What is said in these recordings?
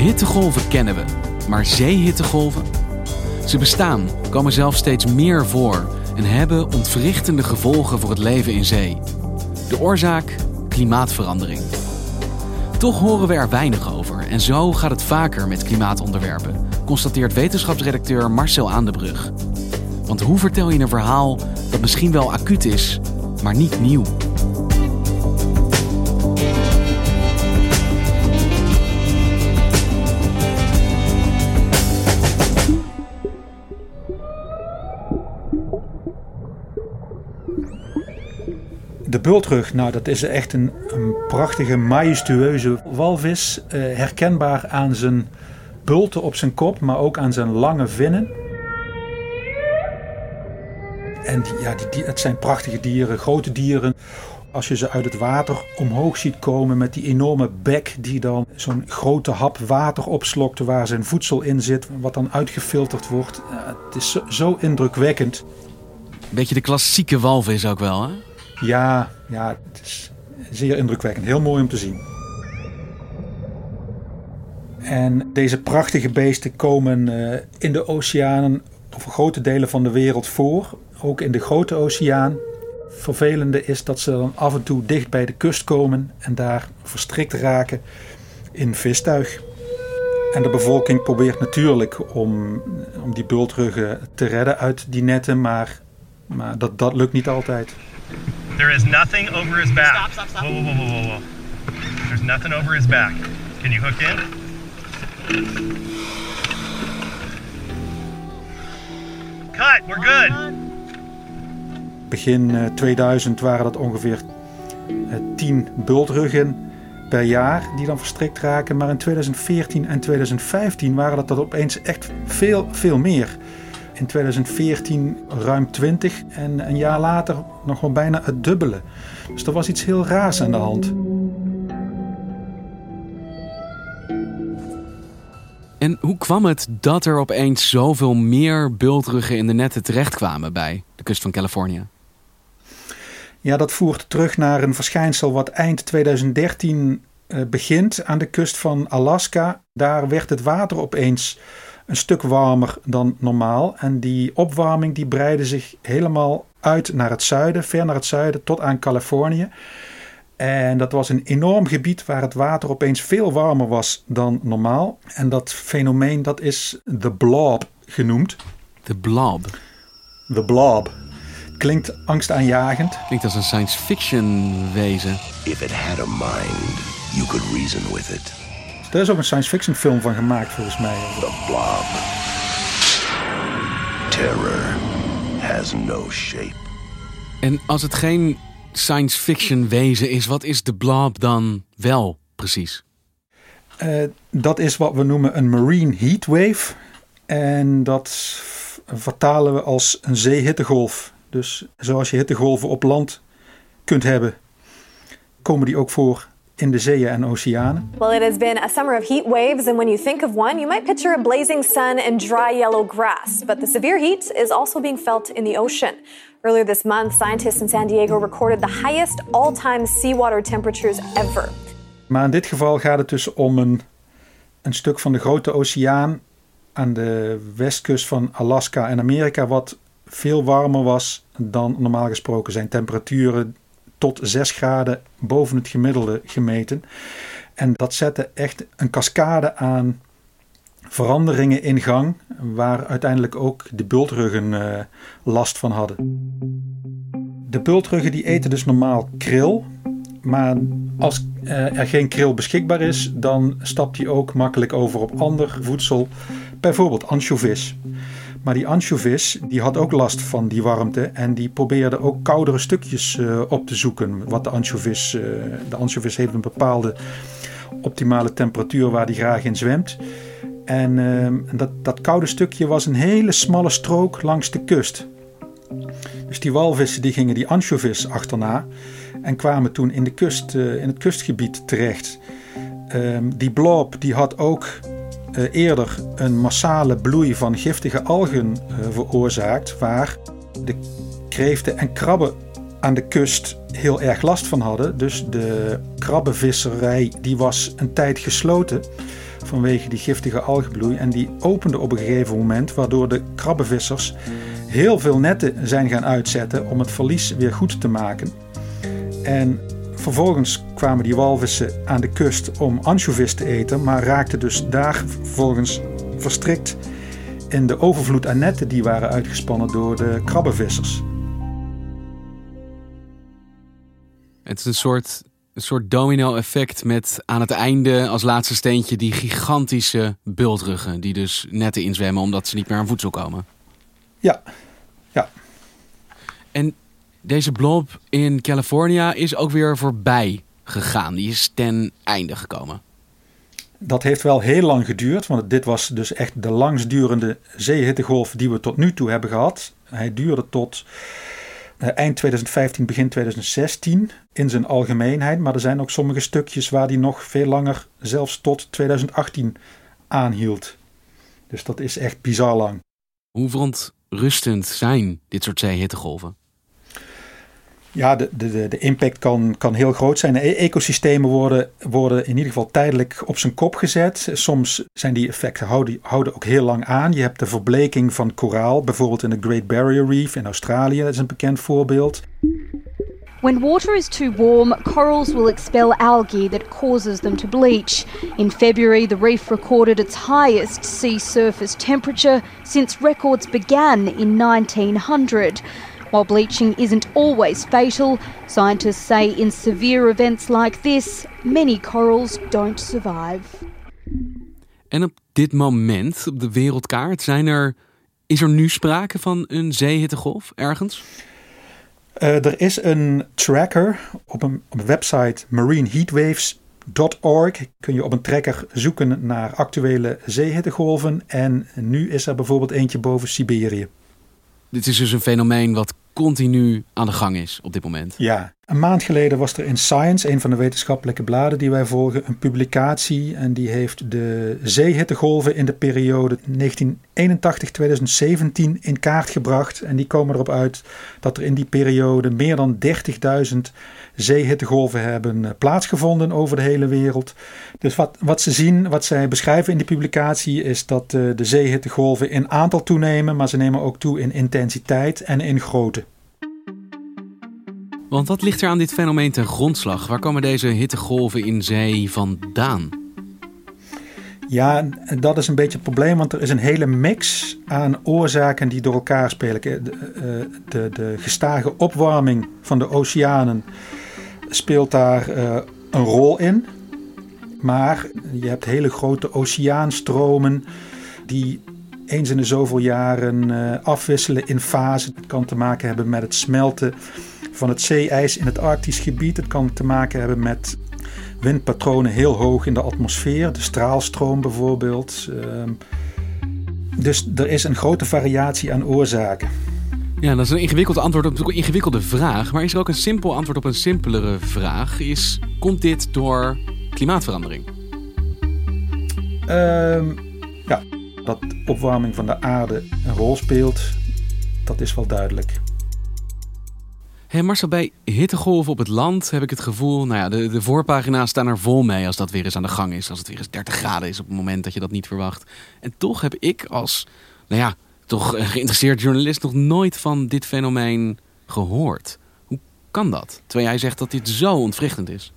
Hittegolven kennen we, maar zeehittegolven? Ze bestaan, komen zelfs steeds meer voor en hebben ontwrichtende gevolgen voor het leven in zee. De oorzaak? Klimaatverandering. Toch horen we er weinig over en zo gaat het vaker met klimaatonderwerpen, constateert wetenschapsredacteur Marcel Aandebrug. Want hoe vertel je een verhaal dat misschien wel acuut is, maar niet nieuw? De bultrug, nou dat is echt een, een prachtige, majestueuze walvis. Eh, herkenbaar aan zijn bulten op zijn kop, maar ook aan zijn lange vinnen. En ja, die, het zijn prachtige dieren, grote dieren. Als je ze uit het water omhoog ziet komen met die enorme bek die dan zo'n grote hap water opslokt waar zijn voedsel in zit, wat dan uitgefilterd wordt. het is zo, zo indrukwekkend. Beetje de klassieke walvis ook wel, hè? Ja, ja, het is zeer indrukwekkend. Heel mooi om te zien. En deze prachtige beesten komen uh, in de oceanen over grote delen van de wereld voor. Ook in de grote oceaan. Vervelende is dat ze dan af en toe dicht bij de kust komen en daar verstrikt raken in vistuig. En de bevolking probeert natuurlijk om, om die bultruggen te redden uit die netten, maar, maar dat, dat lukt niet altijd. There is nothing over his back. Stop, stop, stop. Whoa, whoa, whoa, whoa, whoa. There's nothing over his back. Can you hook in? Cut, we're good. Begin 2000 waren dat ongeveer 10 bultruggen per jaar die dan verstrikt raken. Maar in 2014 en 2015 waren dat, dat opeens echt veel, veel meer. In 2014 ruim 20 en een jaar later nog wel bijna het dubbele. Dus er was iets heel raars aan de hand. En hoe kwam het dat er opeens zoveel meer bultruggen in de netten terechtkwamen bij de kust van Californië? Ja, dat voert terug naar een verschijnsel wat eind 2013 uh, begint aan de kust van Alaska. Daar werd het water opeens een stuk warmer dan normaal. En die opwarming die breidde zich helemaal uit naar het zuiden, ver naar het zuiden, tot aan Californië. En dat was een enorm gebied waar het water opeens veel warmer was dan normaal. En dat fenomeen dat is de blob genoemd. De blob? De blob. Klinkt angstaanjagend. Klinkt als een science fiction wezen. If it had a mind, you could reason with it. Er is ook een science fiction film van gemaakt volgens mij. The Blob. Terror has no shape. En als het geen science fiction wezen is, wat is de Blob dan wel precies? Uh, dat is wat we noemen een marine heatwave. En dat vertalen we als een zeehittegolf. Dus zoals je hittegolven op land kunt hebben, komen die ook voor in de zeeën en oceanen. Well, it has been a summer of heat waves, and when you think of one, you might picture a blazing sun and dry yellow grass. But the severe heat is also being felt in the ocean. Earlier this month, scientists in San Diego recorded the highest all-time seawater temperatures ever. Maar in dit geval gaat het dus om een, een stuk van de grote oceaan aan de westkust van Alaska en Amerika, wat veel warmer was dan normaal gesproken zijn temperaturen tot 6 graden boven het gemiddelde gemeten. En dat zette echt een cascade aan veranderingen in gang, waar uiteindelijk ook de bultruggen uh, last van hadden. De bultruggen die eten dus normaal kril, maar als uh, er geen kril beschikbaar is, dan stapt hij ook makkelijk over op ander voedsel, bijvoorbeeld ansjovis. Maar die ansjovis die had ook last van die warmte en die probeerde ook koudere stukjes uh, op te zoeken. Wat de ansjovis, uh, de ansjovis heeft een bepaalde optimale temperatuur waar die graag in zwemt. En uh, dat, dat koude stukje was een hele smalle strook langs de kust. Dus die walvissen die gingen die ansjovis achterna en kwamen toen in, de kust, uh, in het kustgebied terecht. Um, die blob die had ook eerder een massale bloei van giftige algen uh, veroorzaakt, waar de kreeften en krabben aan de kust heel erg last van hadden. Dus de krabbenvisserij die was een tijd gesloten vanwege die giftige algenbloei. En die opende op een gegeven moment, waardoor de krabbenvissers heel veel netten zijn gaan uitzetten om het verlies weer goed te maken. En vervolgens kwamen die walvissen aan de kust om ansjovis te eten, maar raakten dus daar vervolgens verstrikt in de overvloed aan netten die waren uitgespannen door de krabbenvissers. Het is een soort, een soort domino-effect met aan het einde als laatste steentje die gigantische bultruggen die dus netten inzwemmen omdat ze niet meer aan voedsel komen. Ja, ja. En deze blob in California is ook weer voorbij gegaan. Die is ten einde gekomen. Dat heeft wel heel lang geduurd, want dit was dus echt de langstdurende zeehittegolf die we tot nu toe hebben gehad. Hij duurde tot eind 2015, begin 2016 in zijn algemeenheid. Maar er zijn ook sommige stukjes waar die nog veel langer, zelfs tot 2018, aanhield. Dus dat is echt bizar lang. Hoe verontrustend zijn dit soort zeehittegolven? Ja, de, de, de impact kan, kan heel groot zijn. E ecosystemen worden, worden in ieder geval tijdelijk op zijn kop gezet. Soms zijn die effecten houden, houden ook heel lang aan. Je hebt de verbleking van koraal, bijvoorbeeld in de Great Barrier Reef in Australië. Dat is een bekend voorbeeld. When water is too warm, corals will expel algae that causes them to bleach. In February, the reef recorded its highest sea surface temperature since records began in 1900. While bleaching isn't always fatal, scientists say in severe events like this, many corals don't survive. En op dit moment op de wereldkaart zijn er, is er nu sprake van een zeehittegolf ergens? Uh, er is een tracker op een, op een website marineheatwaves.org. Kun je op een tracker zoeken naar actuele zeehittegolven. En nu is er bijvoorbeeld eentje boven Siberië. Dit is dus een fenomeen wat continu aan de gang is op dit moment. Ja, een maand geleden was er in Science, een van de wetenschappelijke bladen die wij volgen, een publicatie. En die heeft de zeehittegolven in de periode 1981-2017 in kaart gebracht. En die komen erop uit dat er in die periode meer dan 30.000 zeehittegolven hebben eh, plaatsgevonden over de hele wereld. Dus wat, wat ze zien, wat zij beschrijven in die publicatie, is dat uh, de zeehittegolven in aantal toenemen, maar ze nemen ook toe in intensiteit en in grootte. Want wat ligt er aan dit fenomeen ten grondslag? Waar komen deze hittegolven in zee vandaan? Ja, dat is een beetje het probleem, want er is een hele mix aan oorzaken die door elkaar spelen. De, eh, de, de gestage opwarming van de oceanen speelt daar uh, een rol in. Maar je hebt hele grote oceaanstromen die eens in de zoveel jaren uh, afwisselen in fasen. Het kan te maken hebben met het smelten van het zeeijs in het Arktisch gebied. Het kan te maken hebben met windpatronen heel hoog in de atmosfeer, de straalstroom bijvoorbeeld. Uh, dus er is een grote variatie aan oorzaken. Ja, dat is een ingewikkeld antwoord op een ingewikkelde vraag. Maar is er ook een simpel antwoord op een simpelere vraag? Is, komt dit door klimaatverandering? Um, ja, dat opwarming van de aarde een rol speelt, dat is wel duidelijk. Hey Marcel, bij hittegolven op het land heb ik het gevoel, nou ja, de, de voorpagina's staan er vol mee als dat weer eens aan de gang is. Als het weer eens 30 graden is op het moment dat je dat niet verwacht. En toch heb ik als, nou ja, toch geïnteresseerd journalist nog nooit van dit fenomeen gehoord. Hoe kan dat? Terwijl jij zegt dat dit zo ontwrichtend is.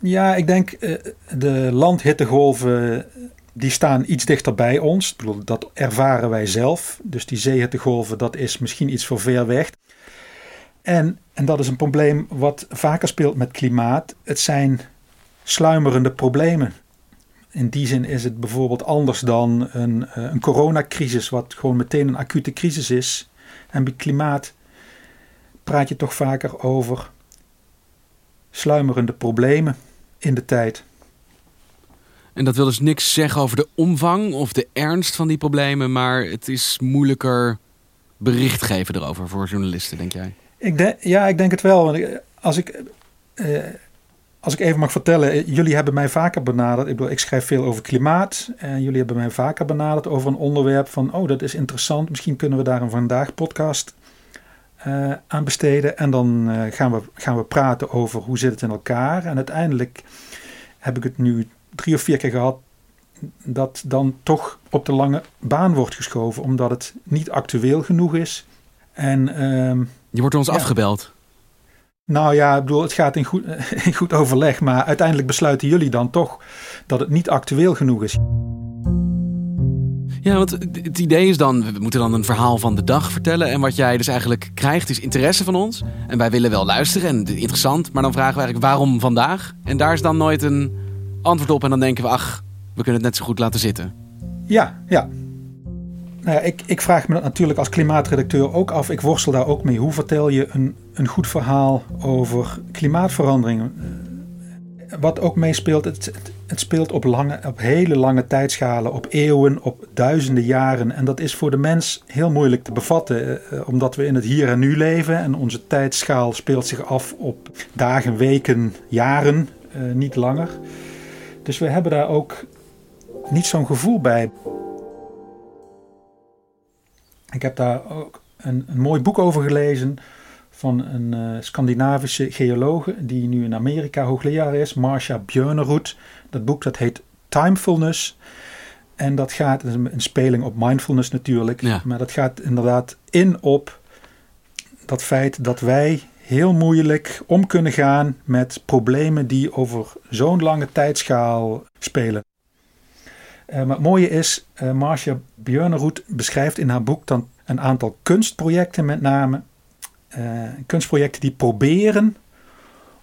Ja, ik denk uh, de landhittegolven die staan iets dichter bij ons. Bedoel, dat ervaren wij zelf. Dus die zeehittegolven, dat is misschien iets voor ver weg. En, en dat is een probleem wat vaker speelt met klimaat. Het zijn sluimerende problemen. In die zin is het bijvoorbeeld anders dan een, eh, een coronacrisis, wat gewoon meteen een acute crisis is. En bij klimaat praat je toch vaker over sluimerende problemen in de tijd. En dat wil dus niks zeggen over de omvang of de ernst van die problemen, maar het is moeilijker bericht geven erover voor journalisten, denk jij? Ik ja, ik denk het wel. Als ik, eh, als ik even mag vertellen, eh, jullie hebben mij vaker benaderd. Ik, ik schrijf veel over klimaat. En jullie hebben mij vaker benaderd over een onderwerp van, oh, dat is interessant. Misschien kunnen we daar een vandaag podcast uh, aan besteden. En dan gaan, we, gaan we praten over hoe zit het in elkaar. En uiteindelijk heb ik het nu drie of vier keer gehad dat dan toch op de lange baan wordt geschoven, omdat het niet actueel genoeg is. En, uh, Je wordt ons afgebeld. Nou ja, ik bedoel, het gaat in goed, in goed overleg, maar uiteindelijk besluiten jullie dan toch dat het niet actueel genoeg is. Ja, want het idee is dan, we moeten dan een verhaal van de dag vertellen. En wat jij dus eigenlijk krijgt is interesse van ons. En wij willen wel luisteren en interessant. Maar dan vragen we eigenlijk waarom vandaag? En daar is dan nooit een antwoord op. En dan denken we, ach, we kunnen het net zo goed laten zitten. Ja, ja. Nou ja, ik, ik vraag me dat natuurlijk als klimaatredacteur ook af. Ik worstel daar ook mee. Hoe vertel je een, een goed verhaal over klimaatverandering? Wat ook meespeelt, het, het, het speelt op, lange, op hele lange tijdschalen, op eeuwen, op duizenden jaren. En dat is voor de mens heel moeilijk te bevatten, eh, omdat we in het hier en nu leven. En onze tijdschaal speelt zich af op dagen, weken, jaren, eh, niet langer. Dus we hebben daar ook niet zo'n gevoel bij. Ik heb daar ook een, een mooi boek over gelezen van een uh, Scandinavische geologe die nu in Amerika hoogleraar is, Marcia Björnerud. Dat boek dat heet Timefulness. En dat gaat, een speling op mindfulness natuurlijk, maar dat gaat inderdaad in op dat feit dat wij heel moeilijk om kunnen gaan met problemen die over zo'n lange tijdschaal spelen. Uh, maar het mooie is, uh, Marcia Björnerud beschrijft in haar boek dan een aantal kunstprojecten met name. Uh, kunstprojecten die proberen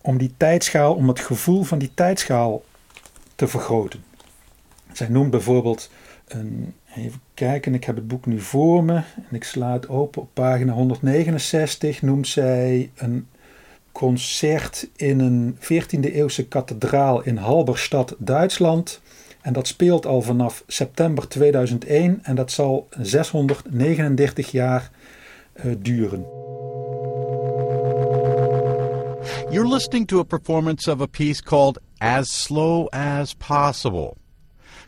om die tijdschaal, om het gevoel van die tijdschaal te vergroten. Zij noemt bijvoorbeeld een, even kijken, ik heb het boek nu voor me en ik sla het open op pagina 169, noemt zij een concert in een 14e eeuwse kathedraal in Halberstad, Duitsland. En dat speelt al vanaf september 2001 en dat zal 639 jaar uh, duren. You're listening to a performance of a piece called As Slow as Possible.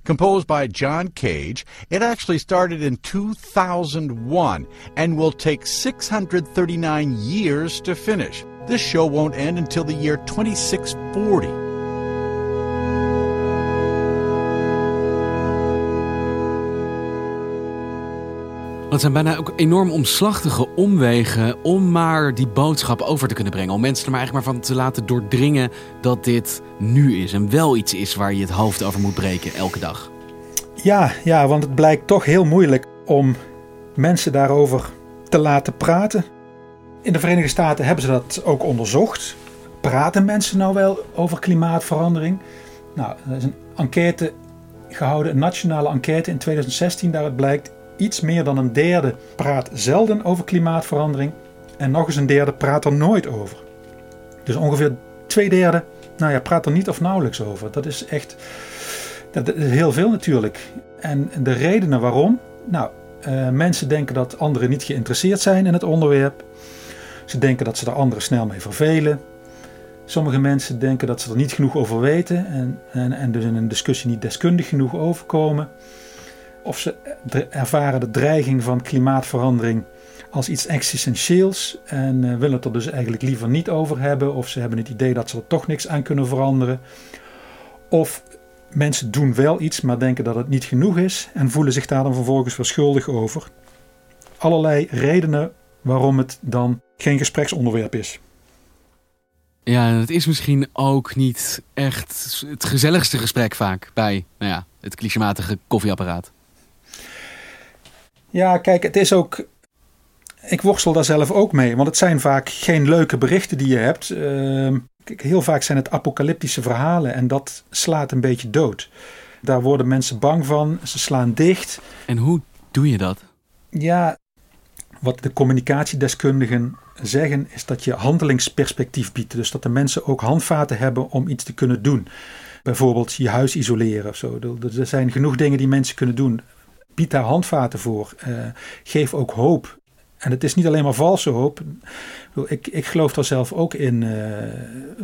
Composed by John Cage, it actually started in 2001 and will take 639 years to finish. This show won't end until the year 2640. Het zijn bijna ook enorm omslachtige omwegen om maar die boodschap over te kunnen brengen. Om mensen er maar eigenlijk maar van te laten doordringen dat dit nu is en wel iets is waar je het hoofd over moet breken elke dag. Ja, ja, want het blijkt toch heel moeilijk om mensen daarover te laten praten. In de Verenigde Staten hebben ze dat ook onderzocht. Praten mensen nou wel over klimaatverandering? Nou, er is een enquête gehouden, een nationale enquête in 2016. Daaruit blijkt iets meer dan een derde praat zelden over klimaatverandering. En nog eens een derde praat er nooit over. Dus ongeveer twee derde nou ja, praat er niet of nauwelijks over. Dat is echt dat is heel veel natuurlijk. En de redenen waarom? Nou, uh, mensen denken dat anderen niet geïnteresseerd zijn in het onderwerp. Ze denken dat ze er anderen snel mee vervelen. Sommige mensen denken dat ze er niet genoeg over weten en, en, en dus in een discussie niet deskundig genoeg overkomen. Of ze ervaren de dreiging van klimaatverandering als iets existentieels en uh, willen het er dus eigenlijk liever niet over hebben. Of ze hebben het idee dat ze er toch niks aan kunnen veranderen. Of mensen doen wel iets, maar denken dat het niet genoeg is en voelen zich daar dan vervolgens weer schuldig over. Allerlei redenen waarom het dan geen gespreksonderwerp is. Ja, het is misschien ook niet echt het gezelligste gesprek vaak bij nou ja, het clichématige koffieapparaat. Ja, kijk, het is ook. Ik worstel daar zelf ook mee, want het zijn vaak geen leuke berichten die je hebt. Uh, heel vaak zijn het apocalyptische verhalen en dat slaat een beetje dood. Daar worden mensen bang van, ze slaan dicht. En hoe doe je dat? Ja, wat de communicatiedeskundigen zeggen is dat je handelingsperspectief biedt. Dus dat de mensen ook handvaten hebben om iets te kunnen doen. Bijvoorbeeld je huis isoleren of zo. Er zijn genoeg dingen die mensen kunnen doen. Bied daar handvaten voor. Uh, geef ook hoop. En het is niet alleen maar valse hoop. Ik, ik geloof daar zelf ook in. Uh,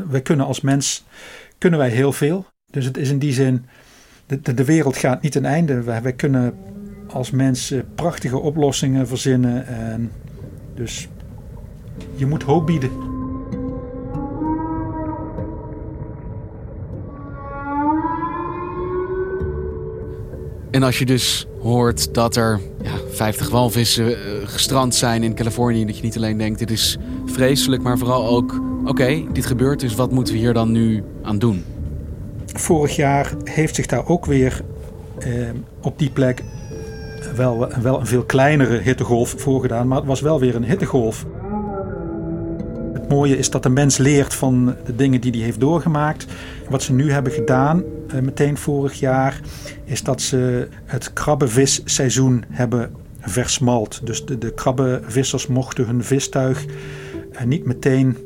wij kunnen als mens kunnen wij heel veel. Dus het is in die zin, de, de, wereld gaat niet ten einde. Wij, wij kunnen als mens prachtige oplossingen verzinnen. En dus je moet hoop bieden. En als je dus hoort dat er ja, 50 walvissen uh, gestrand zijn in Californië, dat je niet alleen denkt: dit is vreselijk, maar vooral ook: oké, dit gebeurt, dus wat moeten we hier dan nu aan doen? Vorig jaar heeft zich daar ook weer eh, op die plek wel, wel een veel kleinere hittegolf voorgedaan, maar het was wel weer een hittegolf mooie is dat de mens leert van de dingen die hij heeft doorgemaakt. Wat ze nu hebben gedaan, eh, meteen vorig jaar, is dat ze het krabbenvisseizoen hebben versmalt. Dus de, de krabbenvissers mochten hun vistuig eh, niet meteen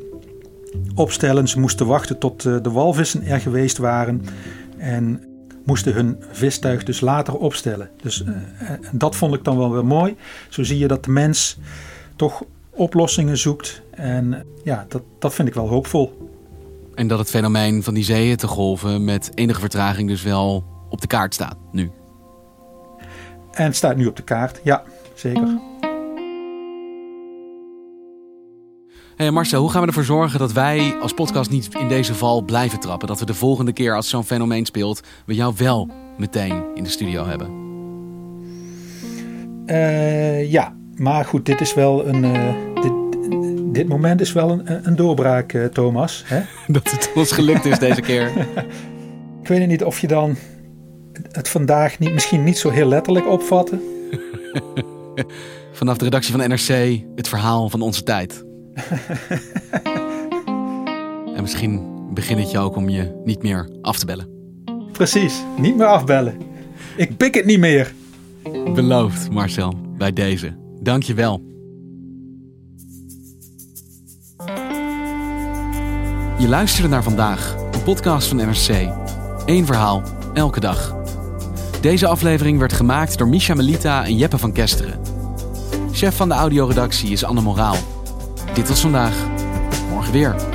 opstellen. Ze moesten wachten tot eh, de walvissen er geweest waren. En moesten hun vistuig dus later opstellen. Dus dat vond ik dan wel weer mooi. Zo zie je dat de mens toch oplossingen zoekt. En ja, dat, dat vind ik wel hoopvol. En dat het fenomeen van die zeeën te golven met enige vertraging dus wel op de kaart staat nu. En het staat nu op de kaart, ja, zeker. Hey Marcel, hoe gaan we ervoor zorgen dat wij als podcast niet in deze val blijven trappen? Dat we de volgende keer als zo'n fenomeen speelt, we jou wel meteen in de studio hebben? Uh, ja, maar goed, dit is wel een. Uh, dit, dit, moment is wel een, een doorbraak, uh, Thomas. Hè? Dat het ons gelukt is deze keer. Ik weet niet of je dan het vandaag niet, misschien niet zo heel letterlijk opvatten. Vanaf de redactie van NRC, het verhaal van onze tijd. en misschien begin het je ook om je niet meer af te bellen. Precies, niet meer afbellen. Ik pik het niet meer. Beloofd, Marcel, bij deze. Dank je wel. Je luisterde naar vandaag, een podcast van NRC. Eén verhaal, elke dag. Deze aflevering werd gemaakt door Misha Melita en Jeppe van Kesteren. Chef van de audioredactie is Anne Moraal. Dit was vandaag. Morgen weer.